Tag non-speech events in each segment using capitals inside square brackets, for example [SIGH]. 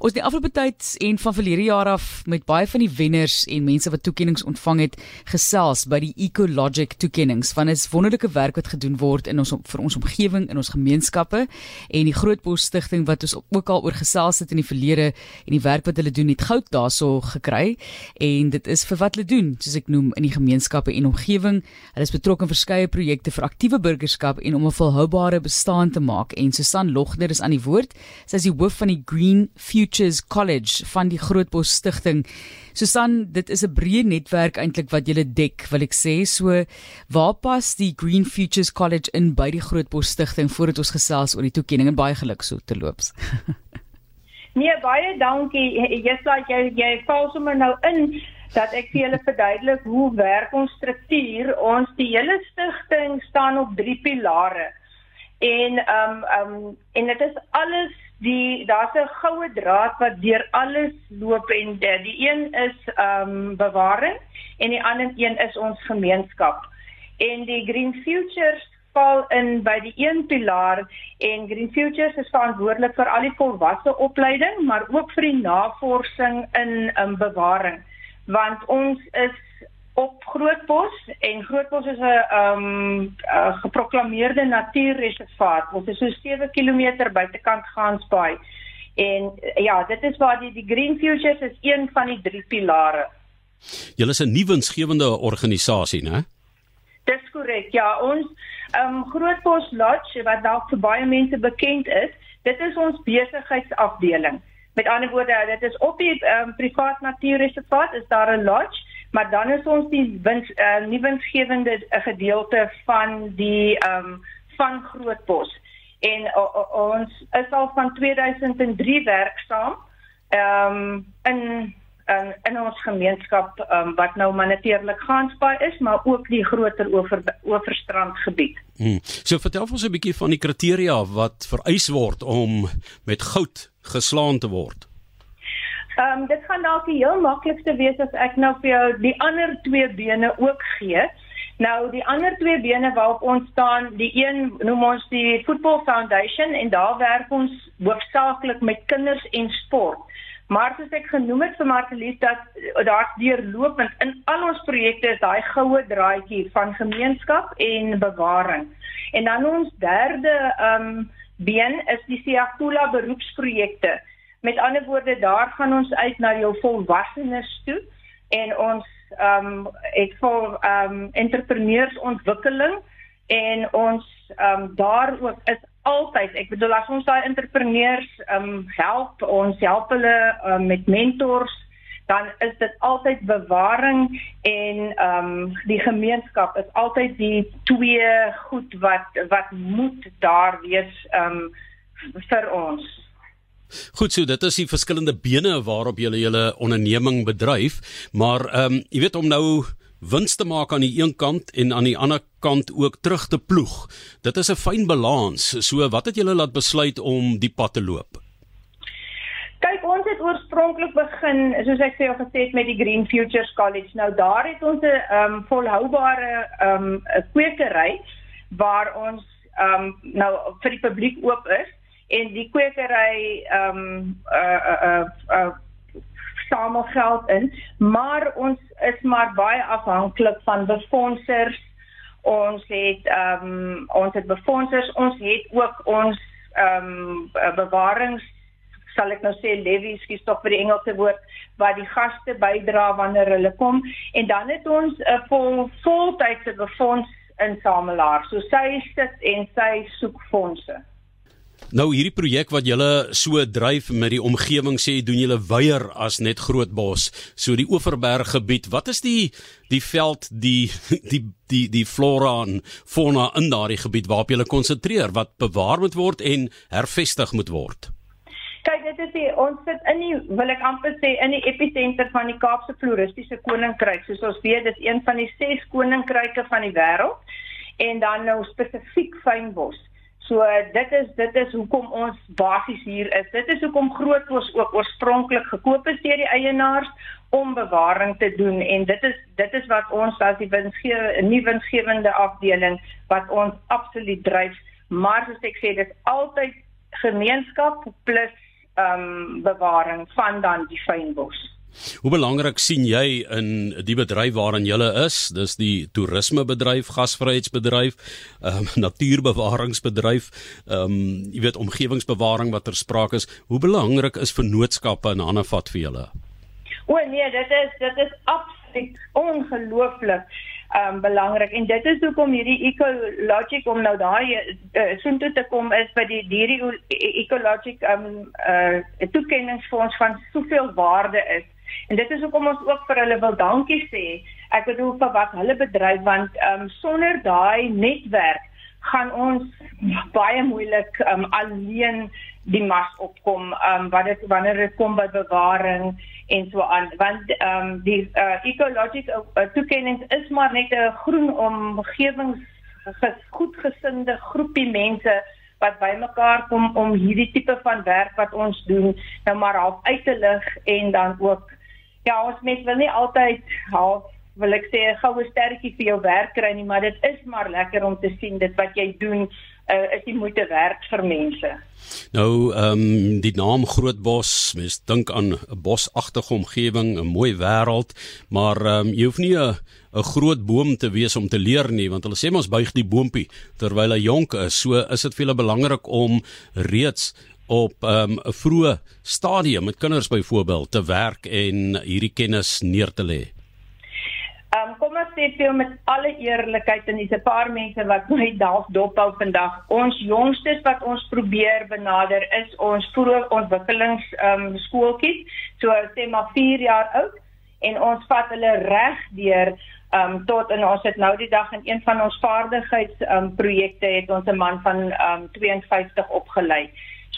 Ons die afgelope tyd en van verlede jaar af met baie van die wenners en mense wat toekenninge ontvang het gesels by die Ecologic toekennings van 'n wonderlike werk wat gedoen word in ons vir ons omgewing in ons gemeenskappe en die Grootbos Stichting wat ons ook al oor gesels het in die verlede en die werk wat hulle doen het goud daarso gekry en dit is vir wat hulle doen soos ek noem in die gemeenskappe en omgewing. Hulle is betrokke in verskeie projekte vir aktiewe burgerskap en om 'n volhoubare bestaan te maak en Susan Logner is aan die woord. Sy is die hoof van die Green Futures College van die Grootbos Stichting. Susan, dit is 'n breë netwerk eintlik wat jy dek, wil ek sê. So, waar pas die Green Futures College in by die Grootbos Stichting voordat ons gesels oor die toekenning en baie geluk so te loops. [LAUGHS] nee, baie dankie. Jy's like jy jy val sommer nou in dat ek vir julle verduidelik hoe werk ons struktuur. Ons die hele stigting staan op drie pilare. En ehm um, ehm um, en dit is alles die daar's 'n goue draad wat deur alles loop en die, die een is ehm um, bewaring en die ander een is ons gemeenskap. En die Green Futures val in by die een pilaar en Green Futures is verantwoordelik vir al die volwasse opleiding, maar ook vir die navorsing in um, bewaring. Want ons is op Grootbos en Grootbos is 'n ehm um, geproklaameerde natuurreservaat. Ons is so 7 km buitekant Gansbaai. En ja, dit is waar die die Green Futures is een van die drie pilare. Julle is 'n nuwe winsgewende organisasie, né? Dis korrek. Ja, ons ehm um, Grootbos Lodge wat dalk vir baie mense bekend is, dit is ons besigheidsafdeling. Met ander woorde, dit is op die ehm um, privaat natuurreservaat is daar 'n lodge maar dan is ons die wins uh, eh, nie winsgewende uh, gedeelte van die ehm um, van Grootbos en uh, uh, ons is al van 2003 werksaam ehm um, in in in ons gemeenskap um, wat nou maar natuurlik Gansbaai is maar ook die groter oor oorstrand gebied. Hmm. So vertel ons 'n bietjie van die kriteria wat vereis word om met goud geslaan te word. Ehm um, dit gaan dalk die heel maklikste wees as ek nou vir jou die ander twee bene ook gee. Nou die ander twee bene waarop ons staan, die een noem ons die Football Foundation en daar werk ons hoofsaaklik met kinders en sport. Maar soos ek genoem het vir Martelies dat daar's deurlopend in al ons projekte is daai goue draadjie van gemeenskap en bewaring. En dan ons derde ehm um, been is die Siakula beroepsprojekte. Met ander woorde, daar gaan ons uit na jou volwassenes toe en ons ehm um, het vir ehm um, entrepreneursontwikkeling en ons ehm um, daar ook is altyd, ek bedoel as ons daai entrepreneurs ehm um, help, ons help hulle um, met mentors dan is dit altyd bewaring en ehm um, die gemeenskap is altyd die twee goed wat wat moet daar wees ehm um, vir ons. Goed so, dit is die verskillende bene waarop jy julle onderneming bedryf, maar ehm um, jy weet om nou wins te maak aan die een kant en aan die ander kant ook terug te ploeg. Dit is 'n fyn balans. So wat het julle laat besluit om die pad te loop? Kyk, ons het oorspronklik begin, soos ek sê al gesê het met die Green Futures College. Nou daar het ons 'n ehm um, volhoubare ehm um, kwekery waar ons ehm um, nou vir die publiek oop is en die kwekery ehm um, uh uh uh, uh samel geld in, maar ons is maar baie afhanklik van befondsers. Ons het ehm um, ons het befondsers, ons het ook ons ehm um, bewarings sal ek nou sê levies, skiet tog vir die Engelse woord waar die gaste bydra wanneer hulle kom en dan het ons 'n vol voltydse befonds insamelaar. So sy sit en sy soek fondse. Nou hierdie projek wat julle so dryf met die omgewing sê doen julle weier as net Grootbos. So die Oeverberg gebied, wat is die die veld die [LAUGHS] die die die flora en fauna in daardie gebied waarop julle konsentreer wat bewaar moet word en hervestig moet word? Kyk, dit is die ons sit in die wil ek amper sê in die episenter van die Kaapse floristiese koninkryk. Soos ons weet, dis een van die 6 koninkryke van die wêreld en dan nou spesifiek fynbos. So dit is dit is hoekom ons basies hier is. Dit is hoekom Grootbos ook oorspronklik gekoop is deur die eienaars om bewaring te doen en dit is dit is wat ons as die winsgewende nuwe winsgewende afdeling wat ons absoluut dryf. Maar soos ek sê, dit is altyd gemeenskap plus ehm um, bewaring van dan die fynbos. Hoe belangrik sien jy in die bedryf waarin jy is? Dis die toerismebedryf, gasvryheidsbedryf, ehm um, [LAUGHS] natuurbewaringsbedryf, ehm um, jy weet omgewingsbewaring wat ter sprake is. Hoe belangrik is vennootskappe in hande vat vir julle? O nee, dit is dit is absoluut ongelooflik um belangrik en dit is hoekom hierdie ecologic om nou daai uh, soontoe te kom is by die dierie ecologic um uh toekenningsfonds van soveel waarde is En dit is hoekom ons ook vir hulle wil dankie sê. Ek bedoel vir wat hulle bedryf want ehm um, sonder daai netwerk gaan ons baie moeilik ehm um, alleen die mas opkom ehm um, wat dit wanneer dit kom by bewaring en so aan want ehm um, die uh, ecological uh, toekenning is maar net 'n groen omgewings goedgesinde groepie mense wat bymekaar kom om hierdie tipe van werk wat ons doen nou maar half uit te lig en dan ook ja, ons mens wil nie altyd half wil ek sê 'n goue sterretjie vir jou werk kry nie, maar dit is maar lekker om te sien dit wat jy doen uh, is die moeite werd vir mense. Nou, ehm um, die naam Grootbos, mens dink aan 'n bosagtige omgewing, 'n mooi wêreld, maar ehm um, jy hoef nie 'n 'n groot boom te wees om te leer nie, want hulle sê mos buig die boontjie terwyl hy jonk is. So is dit vir hulle belangrik om reeds op ehm, 'n um, vroeë stadium met kinders byvoorbeeld te werk en hierdie kennis neer te lê? Ehm um, kom ons sê vir met alle eerlikheid en dis 'n paar mense wat my dalk dophou vandag. Ons jongstes wat ons probeer benader is ons vroeë ontwikkelings ehm um, skooltjies, so sê maar 4 jaar oud en ons vat hulle reg deur ehm um, tot en ons het nou die dag in een van ons vaardigheids ehm um, projekte het ons 'n man van ehm um, 52 opgelei.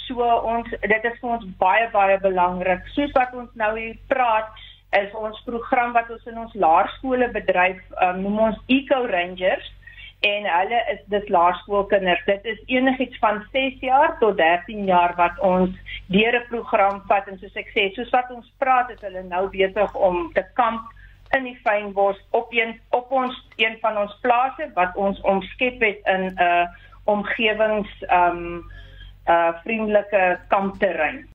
So ons dit is vir ons baie baie belangrik. Soos wat ons nou hier praat, is ons program wat ons in ons laerskole bedryf, um, noem ons Eco Rangers en hulle is dis laerskoolkinders. Dit is enigiets van 6 jaar tot 13 jaar wat ons deur 'n program vat en soos ek sê, soos wat ons praat, is hulle nou besig om te kamp in die fynbos op een op ons een van ons plase wat ons omskep het in 'n uh, omgewings um uh vriendelike kampterrein.